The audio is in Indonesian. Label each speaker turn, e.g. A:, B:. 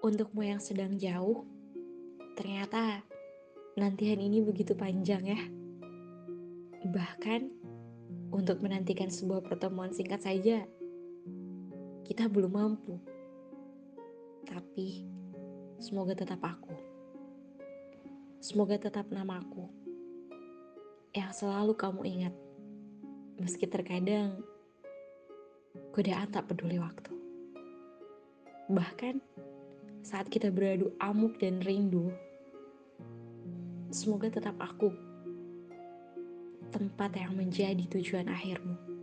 A: Untukmu yang sedang jauh, ternyata nantian ini begitu panjang ya. Bahkan untuk menantikan sebuah pertemuan singkat saja, kita belum mampu. Tapi semoga tetap aku. Semoga tetap namaku yang selalu kamu ingat. Meski terkadang godaan tak peduli waktu. Bahkan saat kita beradu amuk dan rindu, semoga tetap aku tempat yang menjadi tujuan akhirmu.